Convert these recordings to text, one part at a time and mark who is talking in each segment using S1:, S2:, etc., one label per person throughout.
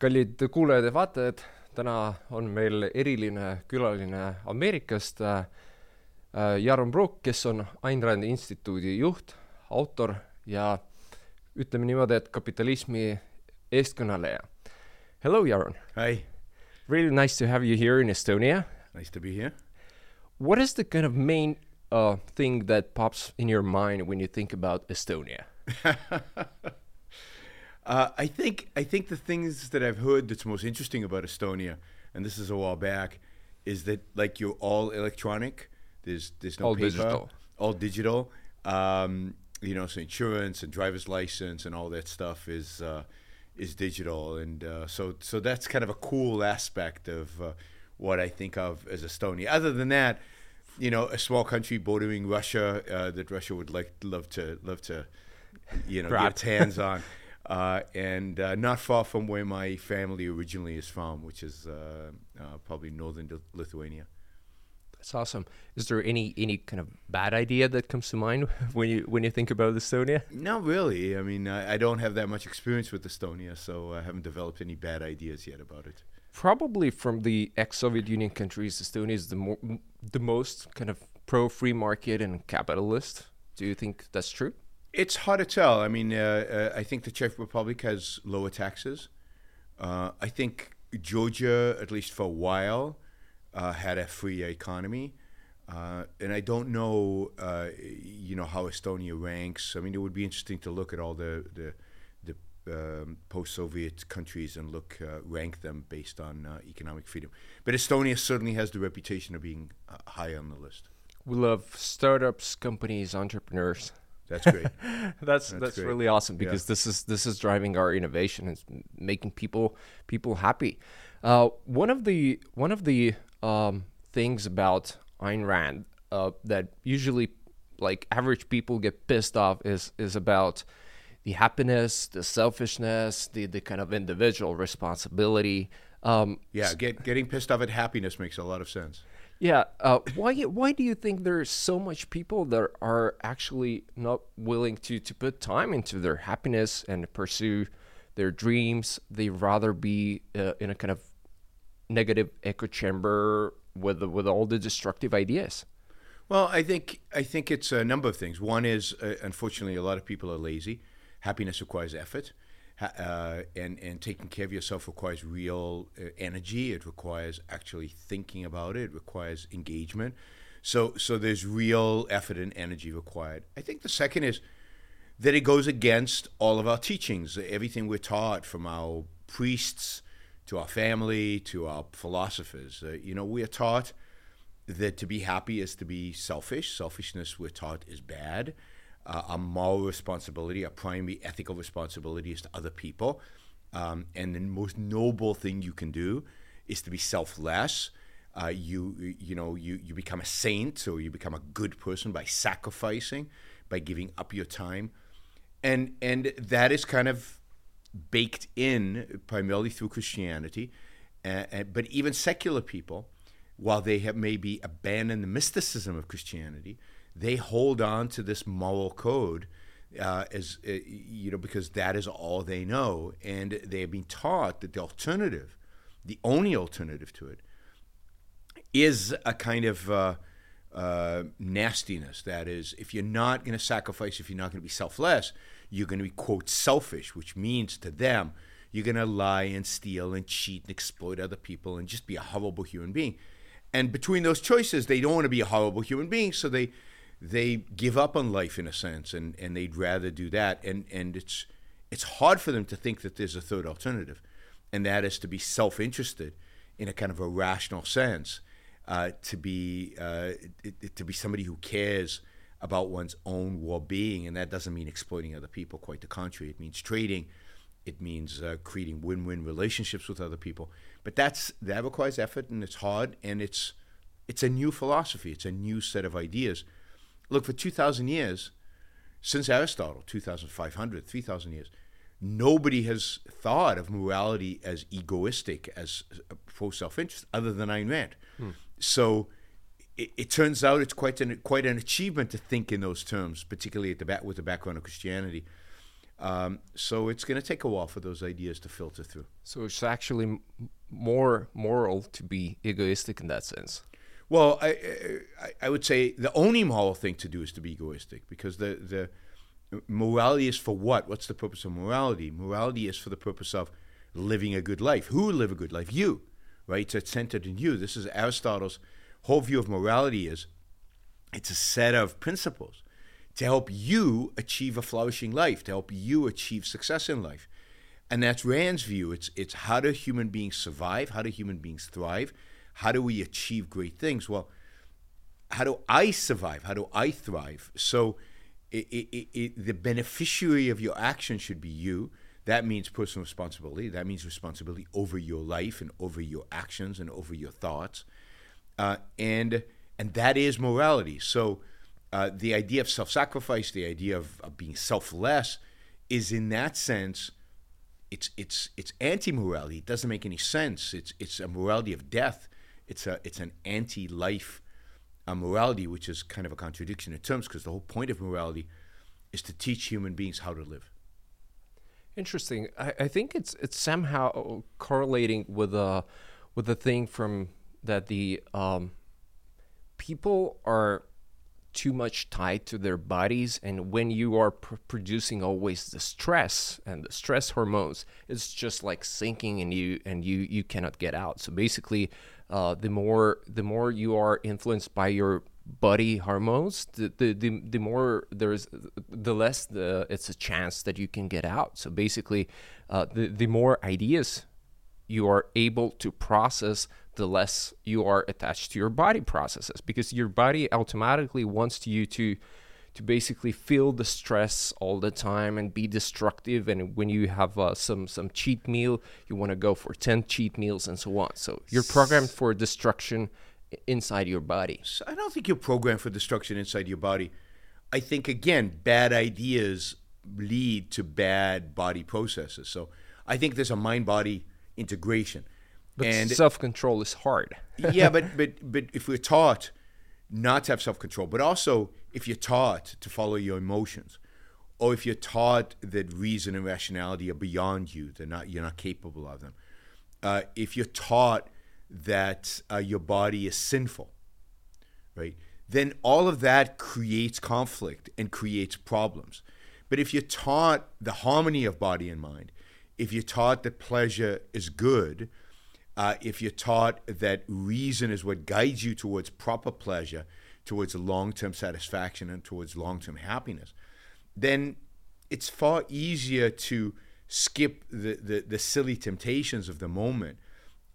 S1: kallid kuulajad ja vaatajad, täna on meil eriline külaline Ameerikast äh,, Jaron Brook, kes on Ayn Randi instituudi juht, autor ja ütleme niimoodi, et kapitalismi eestkõneleja. Hello, Jaron.
S2: Hi.
S1: Really nice to have you here in Estonia.
S2: Nice to be here.
S1: What is the kind of main uh, thing that pops in your mind when you think about Estonia?
S2: uh, I think I think the things that I've heard that's most interesting about Estonia, and this is a while back, is that like you're all electronic. There's there's no
S1: All
S2: paper,
S1: digital.
S2: all digital. Um, you know, so insurance and driver's license and all that stuff is uh, is digital, and uh, so so that's kind of a cool aspect of uh, what I think of as Estonia. Other than that, you know, a small country bordering Russia uh, that Russia would like love to love to, you know,
S1: Grab.
S2: get its hands on, uh, and uh, not far from where my family originally is from, which is uh, uh, probably northern Lithuania.
S1: That's awesome. Is there any any kind of bad idea that comes to mind when you when you think about Estonia?
S2: Not really. I mean, I, I don't have that much experience with Estonia, so I haven't developed any bad ideas yet about it.
S1: Probably from the ex-Soviet Union countries, Estonia is the more the most kind of pro free market and capitalist. Do you think that's true?
S2: It's hard to tell. I mean, uh, uh, I think the Czech Republic has lower taxes. Uh, I think Georgia, at least for a while, uh, had a free economy. Uh, and I don't know, uh, you know, how Estonia ranks. I mean, it would be interesting to look at all the the, the um, post-Soviet countries and look rank them based on economic freedom. But Estonia certainly has the reputation of being high on the list.
S1: We love startups, companies, entrepreneurs.
S2: That's great.
S1: that's that's,
S2: That's great.
S1: really awesome
S2: Yeah.
S1: because this is this is driving our innovation and making people people happy. Uh, one of the one of the um, things about Ayn Rand uh, that usually like average people get pissed off is is about the happiness, the selfishness, the the kind of individual responsibility. Um,
S2: yeah, get, getting pissed off at happiness makes a lot of sense.
S1: yeah. Uh, why why do you think there's so much people that are actually not willing to to put time into their happiness and pursue their dreams? They rather be uh, in a kind of negative echo chamber with with all the destructive ideas.
S2: Well, I think I think it's a number of things. One is, uh, unfortunately, a lot of people are lazy. Happiness requires effort, uh, and and taking care of yourself requires real uh, energy. It requires actually thinking about it. It requires engagement. So so there's real effort and energy required. I think the second is that it goes against all of our teachings, everything we're taught from our priests to our family to our philosophers. Uh, you know, we are taught that to be happy is to be selfish. Selfishness, we're taught, is bad. Uh, moral responsibility, our primary ethical responsibility is to other people. Um, and the most noble thing you can do is to be selfless. Uh, you, you know, you, you become a saint or you become a good person by sacrificing, by giving up your time. And, and that is kind of baked in primarily through Christianity. Uh, but even secular people, while they have maybe abandoned the mysticism of Christianity, they hold on to this moral code uh, as uh, you know because that is all they know, and they have been taught that the alternative, the only alternative to it, is a kind of uh, uh, nastiness. That is, if you're not going to sacrifice, if you're not going to be selfless, you're going to be, quote, selfish, which means to them, you're going to lie and steal and cheat and exploit other people and just be a horrible human being. And between those choices, they don't want to be a horrible human being, so they they give up on life in a sense, and, and they'd rather do that. And and it's it's hard for them to think that there's a third alternative, and that is to be self-interested in a kind of a rational sense, uh, to be uh, to be somebody who cares about one's own well-being, and that doesn't mean exploiting other people. Quite the contrary, it means trading. It means uh, creating win-win relationships with other people. But that's that requires effort, and it's hard, and it's it's a new philosophy. It's a new set of ideas. Look, for two thousand years, since Aristotle, 2,500, 3,000 years, nobody has thought of morality as egoistic, as pro self-interest, other than Ayn Rand. So it, it turns out it's quite an quite an achievement to think in those terms, particularly at the back with the background of Christianity. Um, so it's going to take a while for those ideas to filter through.
S1: So it's actually m- more moral to be egoistic in that sense.
S2: Well, I, I, I would say the only moral thing to do is to be egoistic because the, the morality is for what? What's the purpose of morality? Morality is for the purpose of living a good life. Who live a good life? You, right? So it's centered in you. This is Aristotle's whole view of morality is it's a set of principles to help you achieve a flourishing life, to help you achieve success in life. And that's Rand's view. It's it's how do human beings survive? How do human beings thrive? How do we achieve great things? Well, how do I survive? How do I thrive? So, it, it, it, the beneficiary of your action should be you. That means personal responsibility. That means responsibility over your life and over your actions and over your thoughts, uh, and and that is morality. So, uh, the idea of self-sacrifice, the idea of, of being selfless, is in that sense, it's it's it's anti-morality. It doesn't make any sense. It's it's a morality of death. It's a it's an anti-life uh, morality, which is kind of a contradiction in terms, because the whole point of morality is to teach human beings how to live.
S1: Interesting. I, I think it's it's somehow correlating with a with the thing from that the um, people are too much tied to their bodies and when you are pr- producing always the stress and the stress hormones it's just like sinking and you and you you cannot get out so basically uh, the more the more you are influenced by your body hormones the, the the, the more there's the less the it's a chance that you can get out. So basically uh, the the more ideas you are able to process the less you are attached to your body processes because your body automatically wants you to to basically feel the stress all the time and be destructive. And when you have uh, some some cheat meal you want to go for 10 cheat meals and so on. So you're programmed for destruction inside your body.
S2: So i don't think you're programmed for destruction inside your body. I think again bad ideas lead to bad body processes. So i think there's a mind body integration.
S1: But and self control is hard.
S2: yeah, but but but if we're taught not to have self control, but also if you're taught to follow your emotions, or if you're taught that reason and rationality are beyond you, they're not you're not capable of them. Uh, if you're taught that uh, your body is sinful, right? Then all of that creates conflict and creates problems. But if you're taught the harmony of body and mind, if you're taught that pleasure is good, uh, if you're taught that reason is what guides you towards proper pleasure, towards long term satisfaction, and towards long term happiness, then it's far easier to skip the, the, the, silly temptations of the moment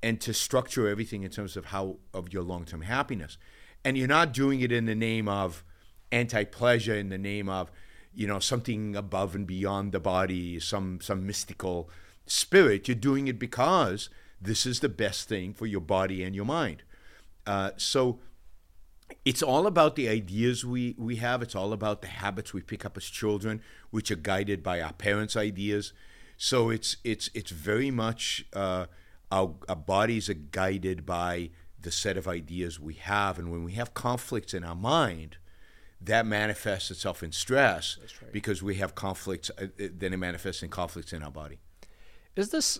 S2: and to structure everything in terms of how of your long term happiness. And you're not doing it in the name of anti pleasure, in the name of you know something above and beyond the body, some some mystical spirit. You're doing it because this is the best thing for your body and your mind. Uh, so it's all about the ideas we, we have. It's all about the habits we pick up as children, which are guided by our parents' ideas. So it's it's it's very much uh, our, our bodies are guided by the set of ideas we have, and when we have conflicts in our mind, that manifests itself in stress right. because we have conflicts. Uh, then it manifests in conflicts in our body.
S1: Is this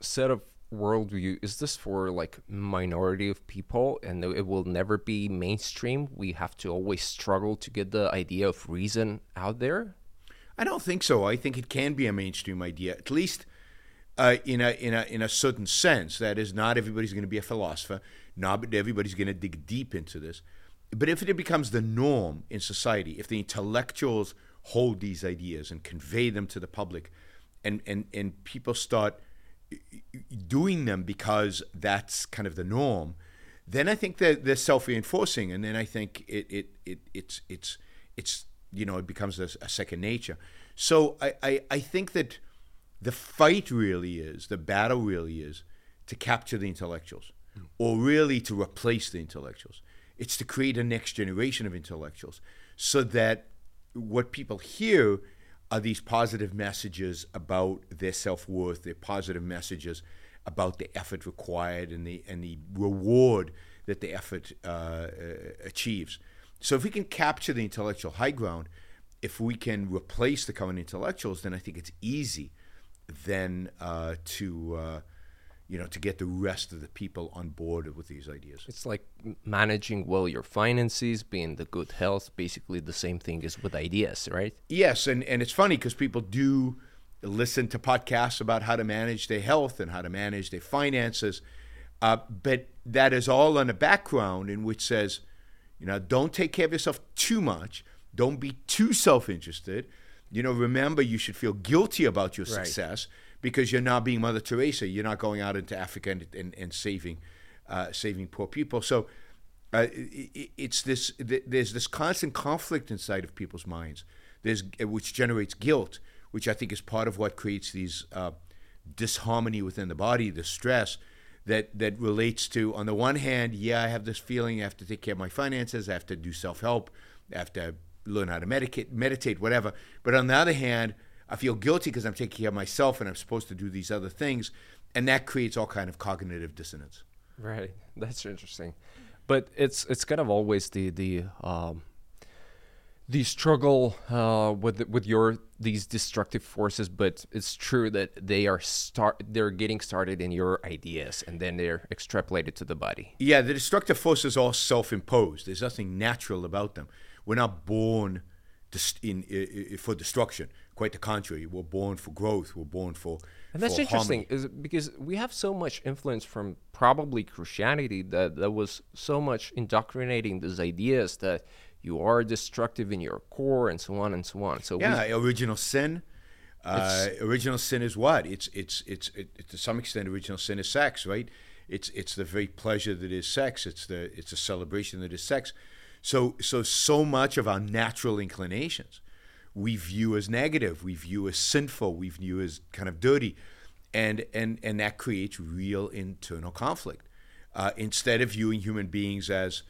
S1: set of worldview is this for like minority of people and it will never be mainstream? We have to always struggle to get the idea of reason out there?
S2: I don't think so. I think it can be a mainstream idea at least uh, in a in a in a certain sense. That is not everybody's going to be a philosopher not everybody's going to dig deep into this. But if it becomes the norm in society if the intellectuals hold these ideas and convey them to the public and and and people start doing them because that's kind of the norm, then I think that they're self reinforcing, and then I think it, it, it it's it's it's you know it becomes a, a second nature. So I, I I think that the fight really is the battle really is to capture the intellectuals, mm. or really to replace the intellectuals. It's to create a next generation of intellectuals, so that what people hear are these positive messages about their self worth, their positive messages about the effort required and the and the reward that the effort uh, uh, achieves. So if we can capture the intellectual high ground, if we can replace the current intellectuals, then I think it's easy then uh, to uh, you know to get the rest of the people on board with these ideas.
S1: It's like managing well your finances, being the good health, basically the same thing as with ideas, right?
S2: Yes, and and it's funny because people do listen to podcasts about how to manage their health and how to manage their finances, uh, but that is all on a background in which says, you know, don't take care of yourself too much, don't be too self-interested. You know, remember you should feel guilty about your
S1: Right.
S2: success because you're not being Mother Teresa. You're not going out into Africa and, and, and saving uh, saving poor people. So uh, i i- it's this. th- There's this constant conflict inside of people's minds. There's which generates guilt, which I think is part of what creates these uh, disharmony within the body, the stress that that relates to. On the one hand, yeah, I have this feeling I have to take care of my finances. I have to do self help. I have to learn how to medicate, meditate, whatever. But on the other hand, I feel guilty because I'm taking care of myself and I'm supposed to do these other things, and that creates all kind of cognitive dissonance.
S1: Right. That's interesting. But it's it's kind of always the the um, the struggle uh, with with your these destructive forces. But it's true that they are start they're getting started in your ideas and then they're extrapolated to the body.
S2: Yeah, the destructive forces are self-imposed. There's nothing natural about them. We're not born in, i i for destruction. Quite the contrary. We're born for growth. We're born for
S1: And that's
S2: for
S1: interesting,
S2: harmony.
S1: is because we have so much influence from probably Christianity that that was so much indoctrinating these ideas that you are destructive in your core and so on and so on. So we,
S2: Yeah, original sin. Uh, original sin is what? It's it's it's it, to some extent original sin is sex, right? It's it's the very pleasure that is sex. It's the it's a celebration that is sex. So so so much of our natural inclinations we view as negative, we view as sinful, we view as kind of dirty, and and and that creates real internal conflict. Uh, instead of viewing human beings as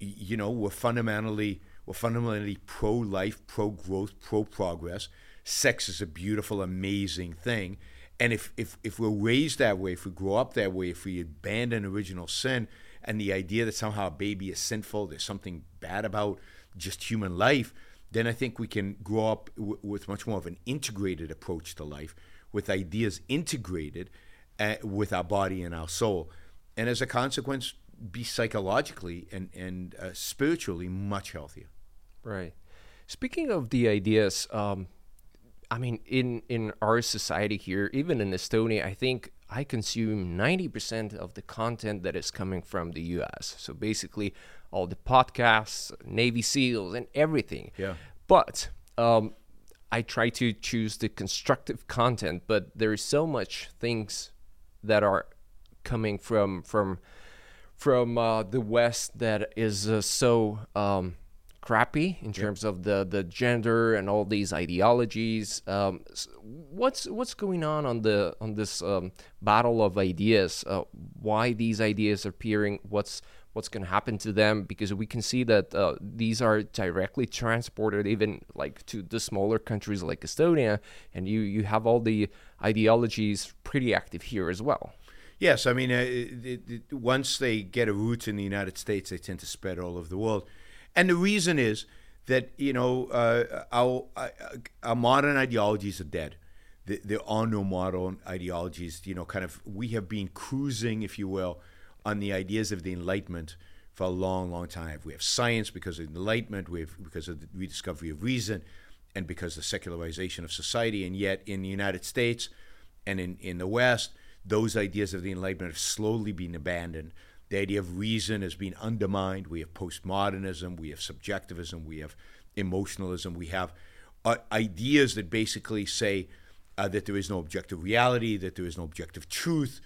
S2: you know we're fundamentally we're fundamentally pro life, pro growth, pro progress. Sex is a beautiful, amazing thing, and if if if we're raised that way, if we grow up that way, if we abandon original sin and the idea that somehow a baby is sinful, there's something bad about just human life, then I think we can grow up w- with much more of an integrated approach to life, with ideas integrated uh, with our body and our soul, and as a consequence, be psychologically and and uh, spiritually much healthier.
S1: Right. Speaking of the ideas, um, I mean, in in our society here, even in Estonia, I think I consume ninety percent of the content that is coming from the U.S. So basically, all the podcasts, Navy SEALs, and everything.
S2: Yeah.
S1: But um, I try to choose the constructive content, but there is so much things that are coming from from from uh, the West that is uh, so um, crappy in terms of the, the gender and all these ideologies. Um, what's what's going on on the on this um, battle of ideas? Uh, why these ideas are appearing? What's what's going to happen to them? Because we can see that uh, these are directly transported even like to the smaller countries like Estonia, and you you have all the ideologies pretty active here as well.
S2: Yes, I mean, uh, it, it, once they get a root in the United States, they tend to spread all over the world, and the reason is that you know uh, our uh, our modern ideologies are dead. There are no modern ideologies. You know, kind of we have been cruising, if you will, on the ideas of the Enlightenment for a long, long time. We have science because of the Enlightenment. We have because of the rediscovery of reason, and because of the secularization of society. And yet, in the United States and in, in the West, those ideas of the Enlightenment have slowly been abandoned. The idea of reason has been undermined. We have postmodernism, we have subjectivism, we have emotionalism, we have uh, ideas that basically say uh, that there is no objective reality, that there is no objective truth.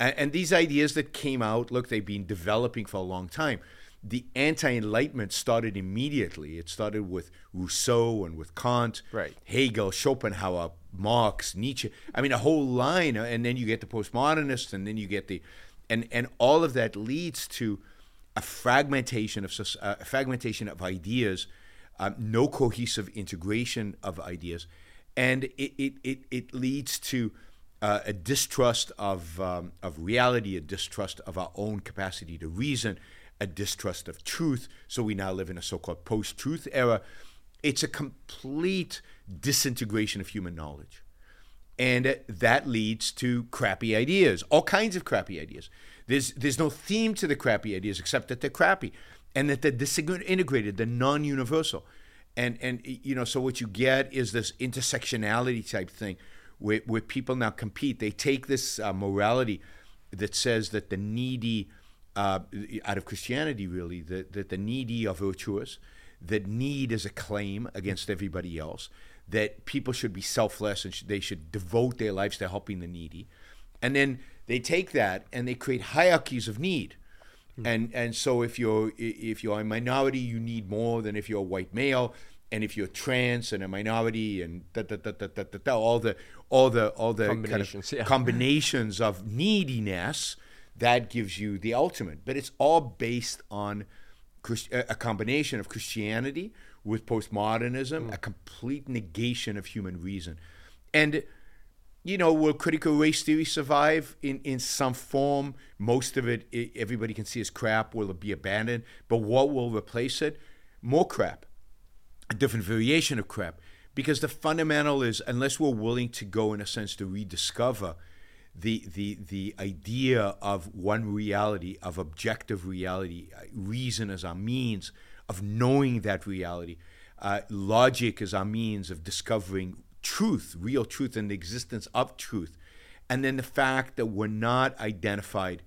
S2: And, and these ideas that came out, look, they've been developing for a long time. The anti Enlightenment started immediately. It started with Rousseau and with Kant,
S1: Right.
S2: Hegel, Schopenhauer, Marx, Nietzsche. I mean, a whole line, uh, and then you get the postmodernists, and then you get the, and and all of that leads to a fragmentation of uh, a fragmentation of ideas, um, no cohesive integration of ideas, and it it it, it leads to uh, a distrust of um, of reality, a distrust of our own capacity to reason, a distrust of truth. So we now live in a so-called post-truth era, it's a complete disintegration of human knowledge. And that leads to crappy ideas, all kinds of crappy ideas. There's, there's no theme to the crappy ideas except that they're crappy and that they're disintegrated, they're non universal. And, and, you know, so what you get is this intersectionality type thing where, where people now compete. They take this uh, morality that says that the needy, uh, out of Christianity really, that, that the needy are virtuous, that need is a claim against everybody else, that people should be selfless and sh- they should devote their lives to helping the needy. And then they take that and they create hierarchies of need. Hmm. And and so if you're if you're a minority, you need more than if you're a white male. And if you're trans and a minority and da, da, da, da, da, da, da, all the all the all the
S1: combinations,
S2: kind of
S1: yeah.
S2: combinations of neediness, that gives you the ultimate. But it's all based on a combination of Christianity with postmodernism, mm. a complete negation of human reason. And, you know, will critical race theory survive in, in some form? Most of it, everybody can see as crap. Will it be abandoned? But what will replace it? More crap, a different variation of crap. Because the fundamental is, unless we're willing to go, in a sense, to rediscover the the the idea of one reality, of objective reality, reason as our means of knowing that reality, uh, logic as our means of discovering truth, real truth, and the existence of truth, and then the fact that we're not identified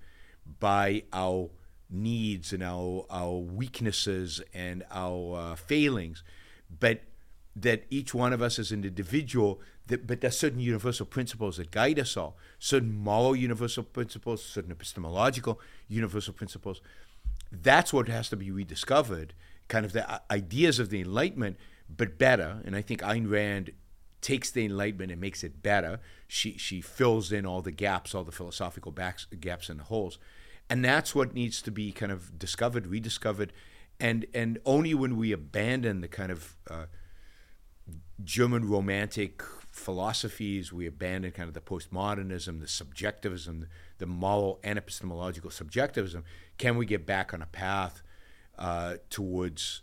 S2: by our needs and our our weaknesses and our uh, failings, but that each one of us as an individual that, but there's certain universal principles that guide us all, certain moral universal principles, certain epistemological universal principles. That's what has to be rediscovered, kind of the uh, ideas of the Enlightenment, but better. And I think Ayn Rand takes the Enlightenment and makes it better. She she fills in all the gaps, all the philosophical backs, gaps and the holes, and that's what needs to be kind of discovered, rediscovered, and and only when we abandon the kind of uh, German romantic philosophies, we abandon kind of the postmodernism, the subjectivism, the moral and epistemological subjectivism. Can we get back on a path uh, towards,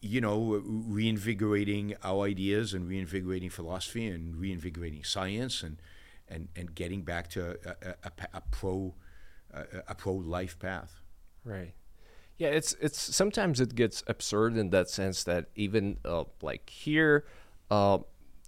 S2: you know, reinvigorating our ideas and reinvigorating philosophy and reinvigorating science and and, and getting back to a, a, a pro a, a pro life path.
S1: Right. Yeah, it's it's sometimes it gets absurd in that sense that even uh, like here, uh,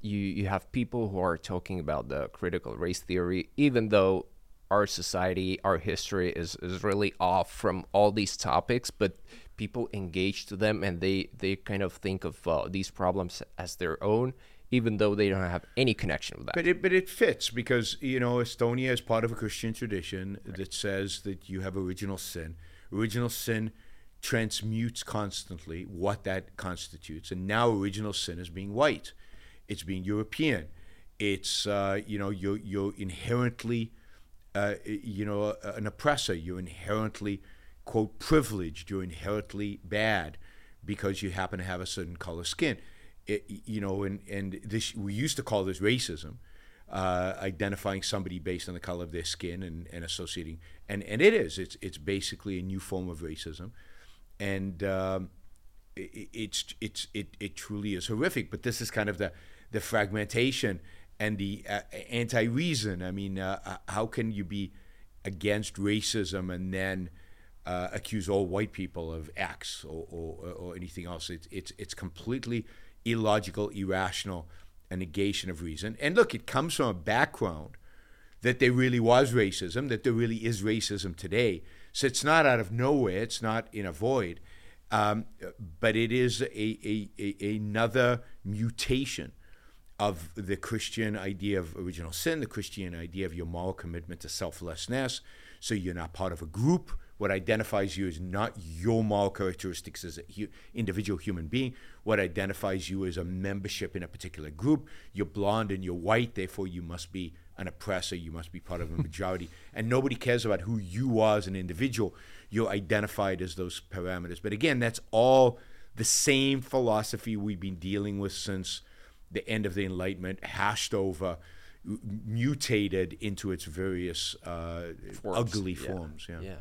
S1: you you have people who are talking about the critical race theory, even though our society, our history is, is really off from all these topics, but people engage to them and they, they kind of think of uh, these problems as their own, even though they don't have any connection with that.
S2: But it, but it fits because, you know, Estonia is part of a Christian tradition right. that says that you have original sin. Original sin transmutes constantly what that constitutes. And now original sin is being white it's being European. It's uh, you know you're you're inherently uh, you know an oppressor. You're inherently quote privileged. You're inherently bad because you happen to have a certain color skin. It, you know, and and this we used to call this racism. Uh, identifying somebody based on the color of their skin and, and associating and, and it is it's it's basically a new form of racism and um, it, it's it's it, it truly is horrific but this is kind of the the fragmentation and the uh, anti-reason. I mean, uh, uh, how can you be against racism and then uh, accuse all white people of X or, or, or anything else? It's it's it's completely illogical, irrational, a negation of reason. And look, it comes from a background that there really was racism, that there really is racism today. So it's not out of nowhere. It's not in a void. Um, but it is a, a, a, another mutation of the Christian idea of original sin, the Christian idea of your moral commitment to selflessness. So you're not part of a group. What identifies you is not your moral characteristics as an hu- individual human being. What identifies you is a membership in a particular group. You're blonde and you're white, therefore you must be an oppressor. You must be part of a majority. and nobody cares about who you are as an individual. You're identified as those parameters. But again, that's all the same philosophy we've been dealing with since the end of the Enlightenment, hashed over, mutated into its various uh, forms. ugly
S1: yeah.
S2: forms. Yeah.
S1: yeah.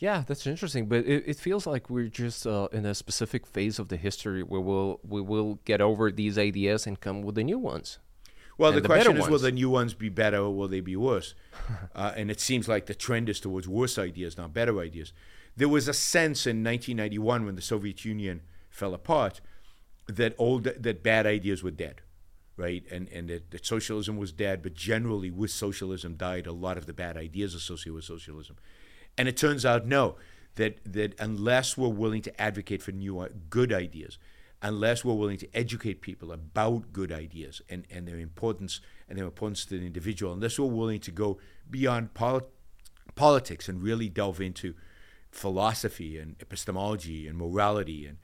S1: Yeah, that's interesting, but it, it feels like we're just uh, in a specific phase of the history where we'll we will get over these ideas and come with the new ones.
S2: Well, the,
S1: the
S2: question is, will the new ones be better or will they be worse? uh, and it seems like the trend is towards worse ideas, not better ideas. There was a sense in 1991 when the Soviet Union fell apart that old that bad ideas were dead, right? And and that, that socialism was dead, but generally with socialism died a lot of the bad ideas associated with socialism. And it turns out no, that that unless we're willing to advocate for new uh, good ideas, unless we're willing to educate people about good ideas and, and their importance and their importance to the individual, unless we're willing to go beyond poli- politics and really delve into philosophy and epistemology and morality and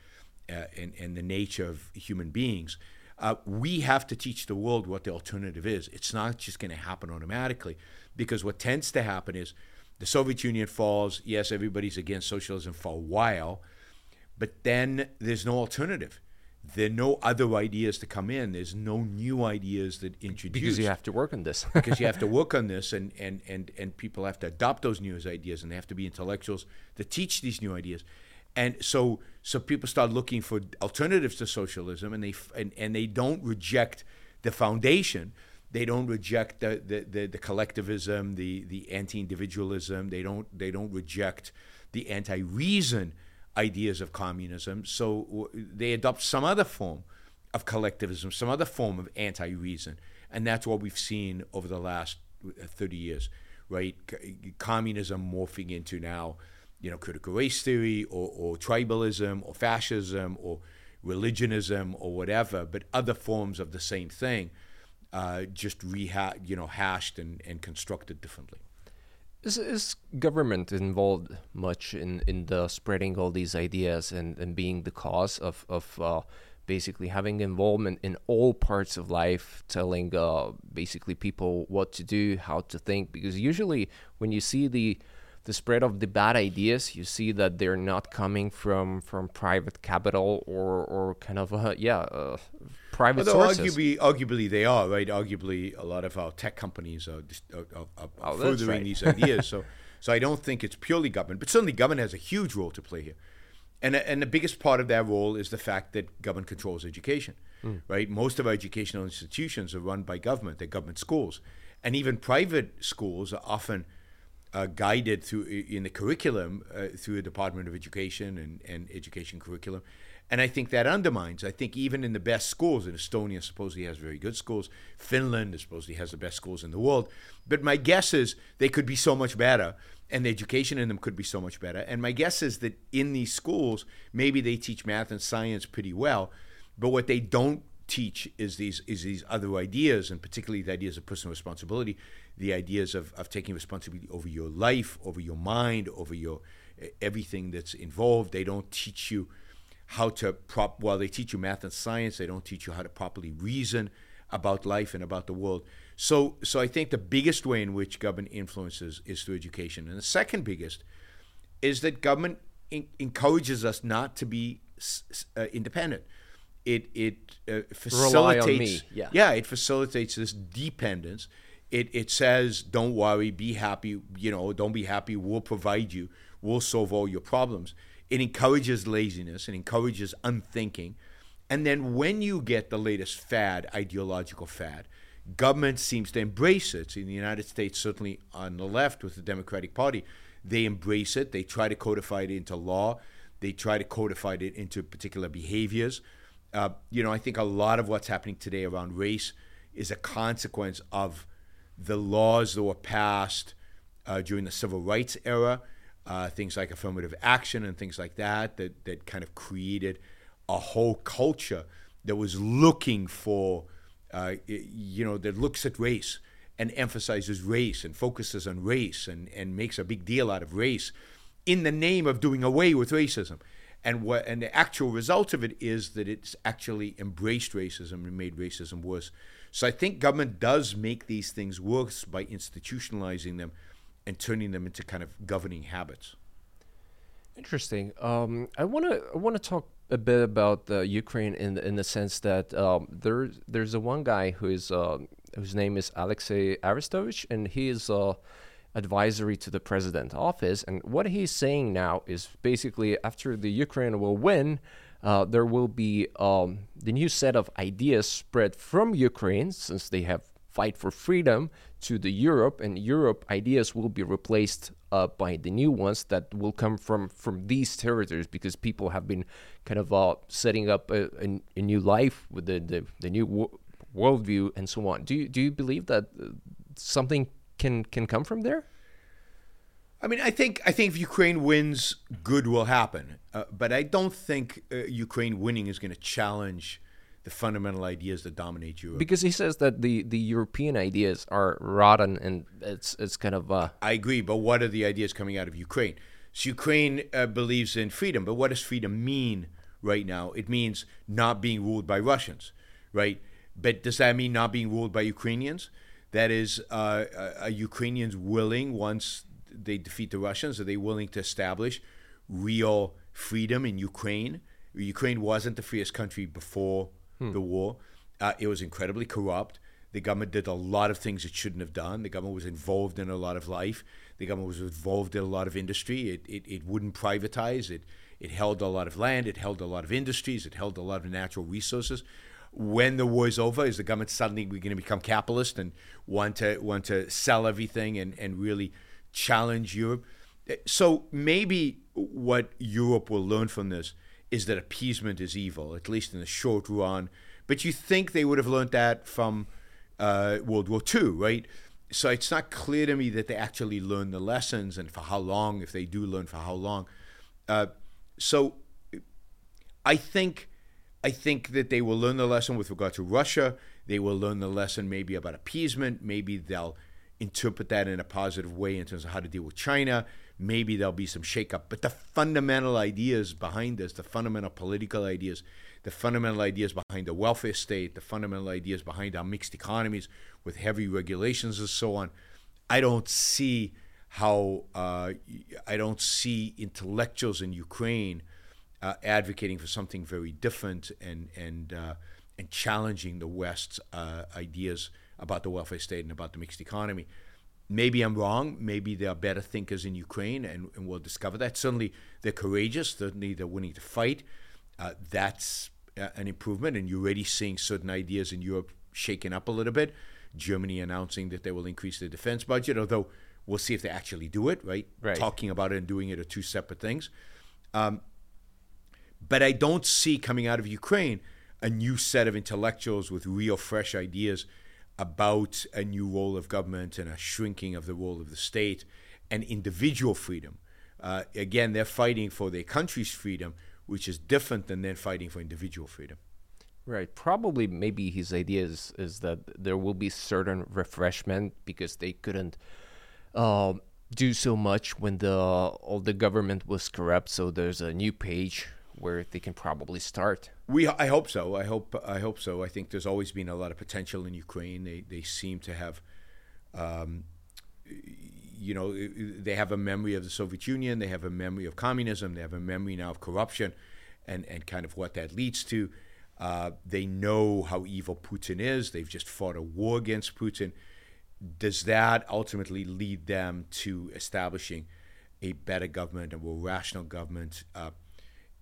S2: uh, and, and the nature of human beings, uh, we have to teach the world what the alternative is. It's not just going to happen automatically, because what tends to happen is the Soviet Union falls. Yes, everybody's against socialism for a while, but then there's no alternative. There are no other ideas to come in. There's no new ideas that introduce
S1: Because you have to work on this.
S2: because you have to work on this and, and, and, and people have to adopt those new ideas and they have to be intellectuals to teach these new ideas and so so people start looking for alternatives to socialism and they and, and they don't reject the foundation they don't reject the, the, the, the collectivism the, the anti-individualism. They don't they don't reject the anti-reason ideas of communism. So they adopt some other form of collectivism, some other form of anti-reason, and that's what we've seen over the last uh, 30 years, right? Communism morphing into now, you know, critical race theory or, or tribalism or fascism or religionism or whatever, but other forms of the same thing, uh, just reha- you know, hashed and, and constructed differently.
S1: Is, is government involved much in, in the spreading all these ideas and, and being the cause of, of uh, basically having involvement in all parts of life, telling uh, basically people what to do, how to think? Because usually when you see the the spread of the bad ideas, you see that they're not coming from, from private capital or, or kind of uh, yeah uh, private
S2: Although
S1: sources.
S2: arguably, arguably they are right. Arguably, a lot of our tech companies are, just, are, are, are
S1: Oh,
S2: furthering
S1: right.
S2: these ideas. so, so I don't think it's purely government, but certainly government has a huge role to play here. And and the biggest part of that role is the fact that government controls education,
S1: Hmm.
S2: right? Most of our educational institutions are run by government. They're government schools, and even private schools are often uh, guided through in the curriculum uh, through the Department of Education and, and education curriculum. And I think that undermines. I think even in the best schools, and Estonia supposedly has very good schools. Finland supposedly has the best schools in the world. But my guess is they could be so much better, and the education in them could be so much better. And my guess is that in these schools, maybe they teach math and science pretty well, but what they don't teach is these is these other ideas, and particularly the ideas of personal responsibility, the ideas of, of taking responsibility over your life, over your mind, over your everything that's involved. They don't teach you how to prop while they teach you math and science, they don't teach you how to properly reason about life and about the world. So so I think the biggest way in which government influences is through education. And the second biggest is that government en- encourages us not to be s- uh, independent. It it uh, facilitates
S1: yeah.
S2: yeah it facilitates this dependence. It it says don't worry, be happy. You know, don't be happy. We'll provide you. We'll solve all your problems. It encourages laziness. It encourages unthinking. And then when you get the latest fad, ideological fad, government seems to embrace it. In the United States, certainly on the left with the Democratic Party, they embrace it. They try to codify it into law. They try to codify it into particular behaviors. Uh, you know, I think a lot of what's happening today around race is a consequence of the laws that were passed uh, during the civil rights era, uh, things like affirmative action and things like that, that, that kind of created a whole culture that was looking for, uh, you know, that looks at race and emphasizes race and focuses on race and, and makes a big deal out of race in the name of doing away with racism. And what and the actual result of it is that it's actually embraced racism and made racism worse. So I think government does make these things worse by institutionalizing them and turning them into kind of governing habits.
S1: Interesting. Um, I want to I want to talk a bit about uh, Ukraine in in the sense that um, there's there's a one guy who is uh, whose name is Alexei Arestovich, and he is uh, advisory to the president office. And what he's saying now is basically after the Ukraine will win, uh, there will be um, the new set of ideas spread from Ukraine, since they have fight for freedom, to the Europe, and Europe ideas will be replaced uh, by the new ones that will come from from these territories because people have been kind of uh, setting up a, a, a, new life with the the, the new wo- worldview and so on. Do you do you believe that uh, something can can come from there?
S2: I mean, I think I think if Ukraine wins, good will happen. Uh, but I don't think uh, Ukraine winning is going to challenge the fundamental ideas that dominate Europe.
S1: Because he says that the, the European ideas are rotten and it's it's kind of. Uh...
S2: I agree, but what are the ideas coming out of Ukraine? So Ukraine uh, believes in freedom, but what does freedom mean right now? It means not being ruled by Russians, right? But does that mean not being ruled by Ukrainians? That is, uh, are Ukrainians willing once they defeat the Russians? Are they willing to establish real freedom in Ukraine? Ukraine wasn't the freest country before hmm. the war. Uh, it was incredibly corrupt. The government did a lot of things it shouldn't have done. The government was involved in a lot of life. The government was involved in a lot of industry. It, it, it wouldn't privatize. It, it held a lot of land. It held a lot of industries. It held a lot of natural resources. When the war is over, is the government suddenly going to become capitalist and want to want to sell everything and, and really challenge Europe. So maybe what Europe will learn from this is that appeasement is evil, at least in the short run. But you think they would have learned that from uh, World War II, right? So it's not clear to me that they actually learned the lessons and for how long, if they do learn for how long. Uh, so I think I think that they will learn the lesson with regard to Russia. They will learn the lesson maybe about appeasement. Maybe they'll interpret that in a positive way in terms of how to deal with China. Maybe there'll be some shakeup. But the fundamental ideas behind this, the fundamental political ideas, the fundamental ideas behind the welfare state, the fundamental ideas behind our mixed economies with heavy regulations and so on, I don't see how uh, I don't see intellectuals in Ukraine uh, advocating for something very different and and uh, and challenging the West's uh, ideas about the welfare state and about the mixed economy. Maybe I'm wrong. Maybe there are better thinkers in Ukraine, and, and we'll discover that. Certainly, they're courageous. Certainly, they're willing to fight. Uh, that's uh, an improvement, and you're already seeing certain ideas in Europe shaken up a little bit. Germany announcing that they will increase their defense budget, although we'll see if they actually do it. Right?
S1: right.
S2: Talking about it and doing it are two separate things. Um, but I don't see coming out of Ukraine a new set of intellectuals with real fresh ideas about a new role of government and a shrinking of the role of the state and individual freedom. Uh, again, they're fighting for their country's freedom, which is different than then fighting for individual freedom.
S1: Right. Probably, maybe his idea is, is that there will be certain refreshment because they couldn't uh, do so much when the all the government was corrupt. So there's a new page where they can probably start.
S2: We, I hope so. I hope, I hope so. I think there's always been a lot of potential in Ukraine. They, they seem to have, um, you know, they have a memory of the Soviet Union. They have a memory of communism. They have a memory now of corruption, and and kind of what that leads to. Uh, they know how evil Putin is. They've just fought a war against Putin. Does that ultimately lead them to establishing a better government, a more rational government? Uh,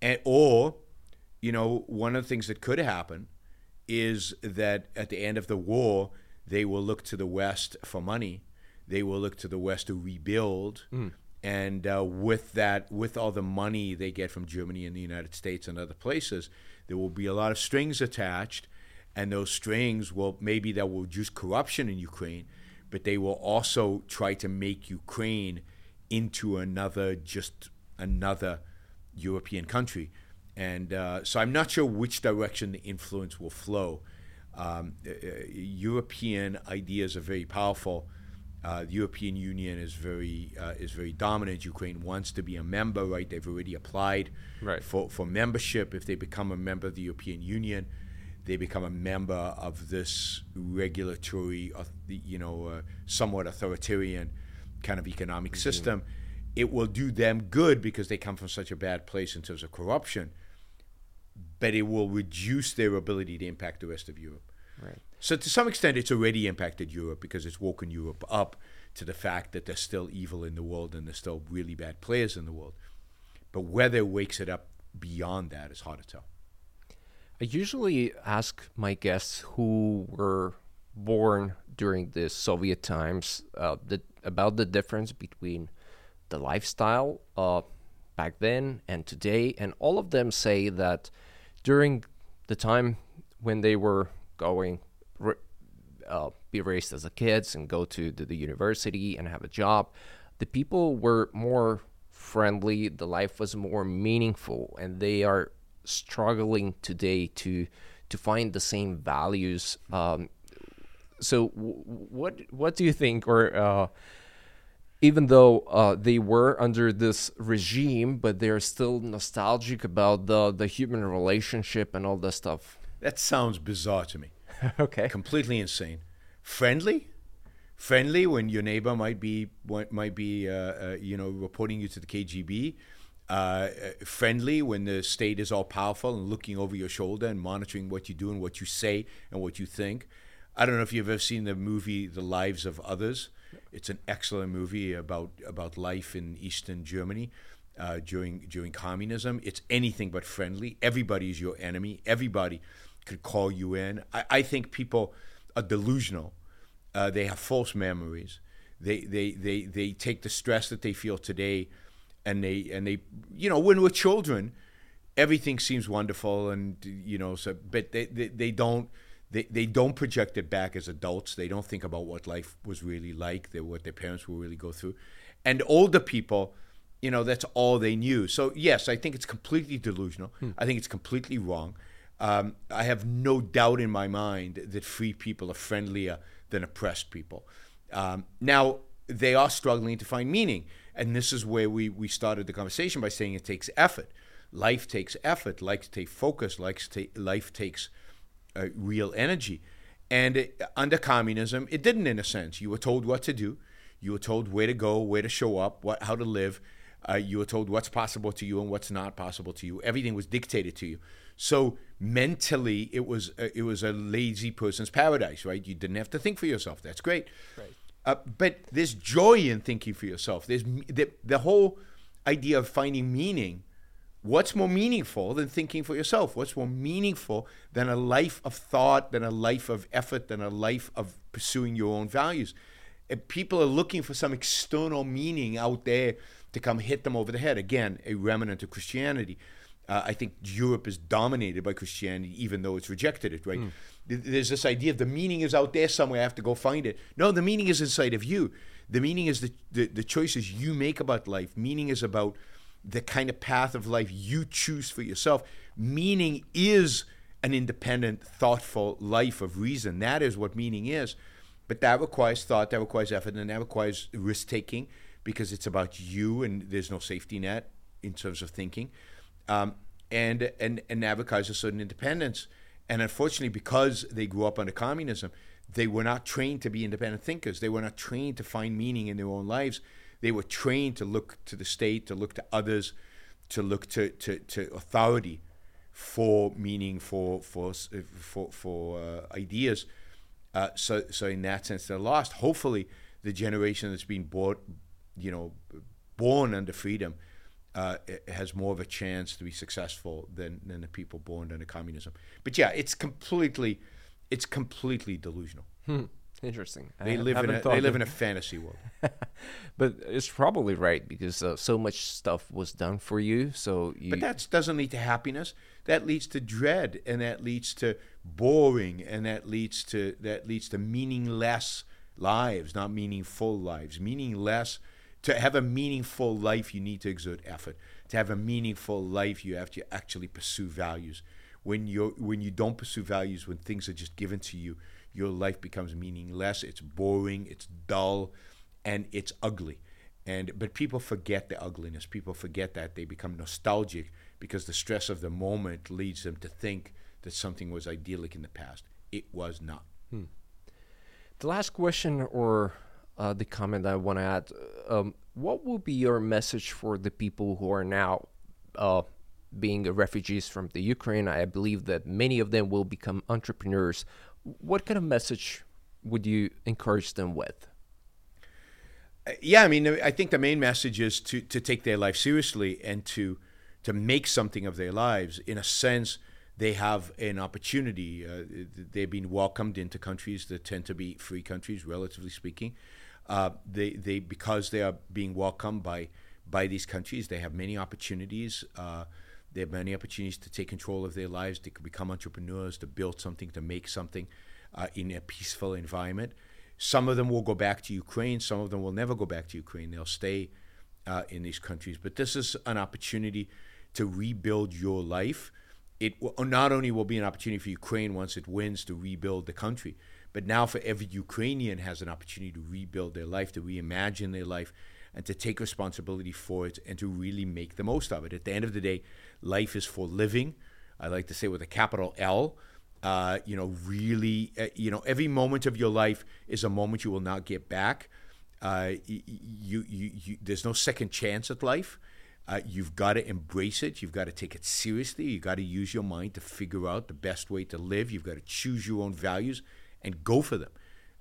S2: and, or, you know, one of the things that could happen is that at the end of the war, they will look to the West for money. They will look to the West to rebuild. Mm. And uh, with that, with all the money they get from Germany and the United States and other places, there will be a lot of strings attached. And those strings will maybe that will reduce corruption in Ukraine, but they will also try to make Ukraine into another, just another European country. And uh, so I'm not sure which direction the influence will flow. Um, uh, uh, European ideas are very powerful. Uh, the European Union is very uh, is very dominant. Ukraine wants to be a member, right? They've already applied
S1: right.
S2: for, for membership. If they become a member of the European Union, they become a member of this regulatory, you know, uh, somewhat authoritarian kind of economic mm-hmm. system it will do them good because they come from such a bad place in terms of corruption, but it will reduce their ability to impact the rest of Europe.
S1: Right.
S2: So to some extent, it's already impacted Europe because it's woken Europe up to the fact that there's still evil in the world and there's still really bad players in the world. But whether it wakes it up beyond that is hard to tell.
S1: I usually ask my guests who were born during the Soviet times uh, the, about the difference between the lifestyle uh, back then and today, and all of them say that during the time when they were going uh, be raised as a kids and go to, to the university and have a job, the people were more friendly. The life was more meaningful, and they are struggling today to to find the same values. Um, so, w- what what do you think, or uh, even though uh, they were under this regime, but they're still nostalgic about the the human relationship and all that stuff?
S2: That sounds bizarre to me.
S1: okay.
S2: Completely insane. Friendly? Friendly when your neighbor might be might be uh, uh, you know reporting you to the KGB. Uh, uh, friendly when the state is all powerful and looking over your shoulder and monitoring what you do and what you say and what you think. I don't know if you've ever seen the movie The Lives of Others. It's an excellent movie about about life in Eastern Germany uh, during during communism. It's anything but friendly. Everybody is your enemy. Everybody could call you in. I, I think people are delusional. Uh, they have false memories. They, they, they, they take the stress that they feel today and they, and they, you know, when we're children, everything seems wonderful and, you know, so, but they, they, they don't, they, they don't project it back as adults. They don't think about what life was really like, they, what their parents will really go through. And older people, you know, that's all they knew. So, yes, I think it's completely delusional. Hmm. I think it's completely wrong. Um, I have no doubt in my mind that free people are friendlier than oppressed people. Um, now, they are struggling to find meaning. And this is where we, we started the conversation by saying it takes effort. Life takes effort, life takes focus, life, life takes uh, real energy. And it, under communism, it didn't, in a sense. You were told what to do, you were told where to go, where to show up, what, how to live. Uh, you were told what's possible to you and what's not possible to you. Everything was dictated to you. So mentally, it was a, it was a lazy person's paradise, right? You didn't have to think for yourself. That's great. Right. Uh, but there's joy in thinking for yourself. There's the, the whole idea of finding meaning. What's more meaningful than thinking for yourself? What's more meaningful than a life of thought, than a life of effort, than a life of pursuing your own values? If people are looking for some external meaning out there to come hit them over the head. Again, a remnant of Christianity. Uh, I think Europe is dominated by Christianity, even though it's rejected it, right? Mm. There's this idea of the meaning is out there somewhere, I have to go find it. No, the meaning is inside of you. The meaning is the, the, the choices you make about life. Meaning is about the kind of path of life you choose for yourself. Meaning is an independent, thoughtful life of reason. That is what meaning is. But that requires thought, that requires effort, and that requires risk taking because it's about you and there's no safety net in terms of thinking um, and and and advertise a certain independence. And unfortunately, because they grew up under communism, they were not trained to be independent thinkers. They were not trained to find meaning in their own lives. They were trained to look to the state, to look to others, to look to, to, to authority for meaning, for for for for uh, ideas. Uh, so so in that sense, they're lost. Hopefully, the generation that's been born, you know, born under freedom uh, has more of a chance to be successful than, than the people born under communism. But yeah, it's completely, it's completely delusional.
S1: Hmm. Interesting.
S2: They I live in a, they live in a fantasy world.
S1: but it's probably right because uh, so much stuff was done for you. So you...
S2: but that doesn't lead to happiness. That leads to dread, and that leads to boring, and that leads to that leads to meaningless lives, not meaningful lives. Meaningless to have a meaningful life, you need to exert effort. To have a meaningful life, you have to actually pursue values. When you when you don't pursue values, when things are just given to you, your life becomes meaningless. It's boring. It's dull, and it's ugly. And but people forget the ugliness. People forget that they become nostalgic because the stress of the moment leads them to think that something was idyllic in the past. It was not. Hmm.
S1: The last question, or uh, the comment I want to add. Um, what will be your message for the people who are now uh, being refugees from the Ukraine? I believe that many of them will become entrepreneurs what kind of message would you encourage them with?
S2: Uh, yeah, I mean, I think the main message is to to take their life seriously and to to make something of their lives. In a sense, they have an opportunity. Uh, they've been welcomed into countries that tend to be free countries, relatively speaking. Uh, they they because they are being welcomed by by these countries, they have many opportunities. Uh, they have many opportunities to take control of their lives, to become entrepreneurs, to build something, to make something uh, in a peaceful environment. Some of them will go back to Ukraine. Some of them will never go back to Ukraine. They'll stay uh, in these countries. But this is an opportunity to rebuild your life. It not only will be an opportunity for Ukraine once it wins to rebuild the country, but now for every Ukrainian has an opportunity to rebuild their life, to reimagine their life, and to take responsibility for it and to really make the most of it. At the end of the day, life is for living. I like to say with a capital L. Uh, you know, really, uh, you know, every moment of your life is a moment you will not get back. Uh, you, you, you, there's no second chance at life. Uh, you've got to embrace it. You've got to take it seriously. You've got to use your mind to figure out the best way to live. You've got to choose your own values and go for them.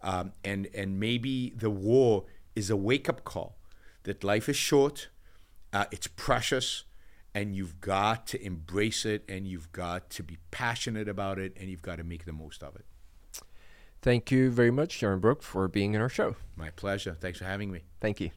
S2: Um, and and maybe the war is a wake up call that life is short, uh, it's precious, and you've got to embrace it and you've got to be passionate about it and you've got to make the most of it.
S1: Thank you very much, Yaron Brook, for being in our show.
S2: My pleasure. Thanks for having me.
S1: Thank you.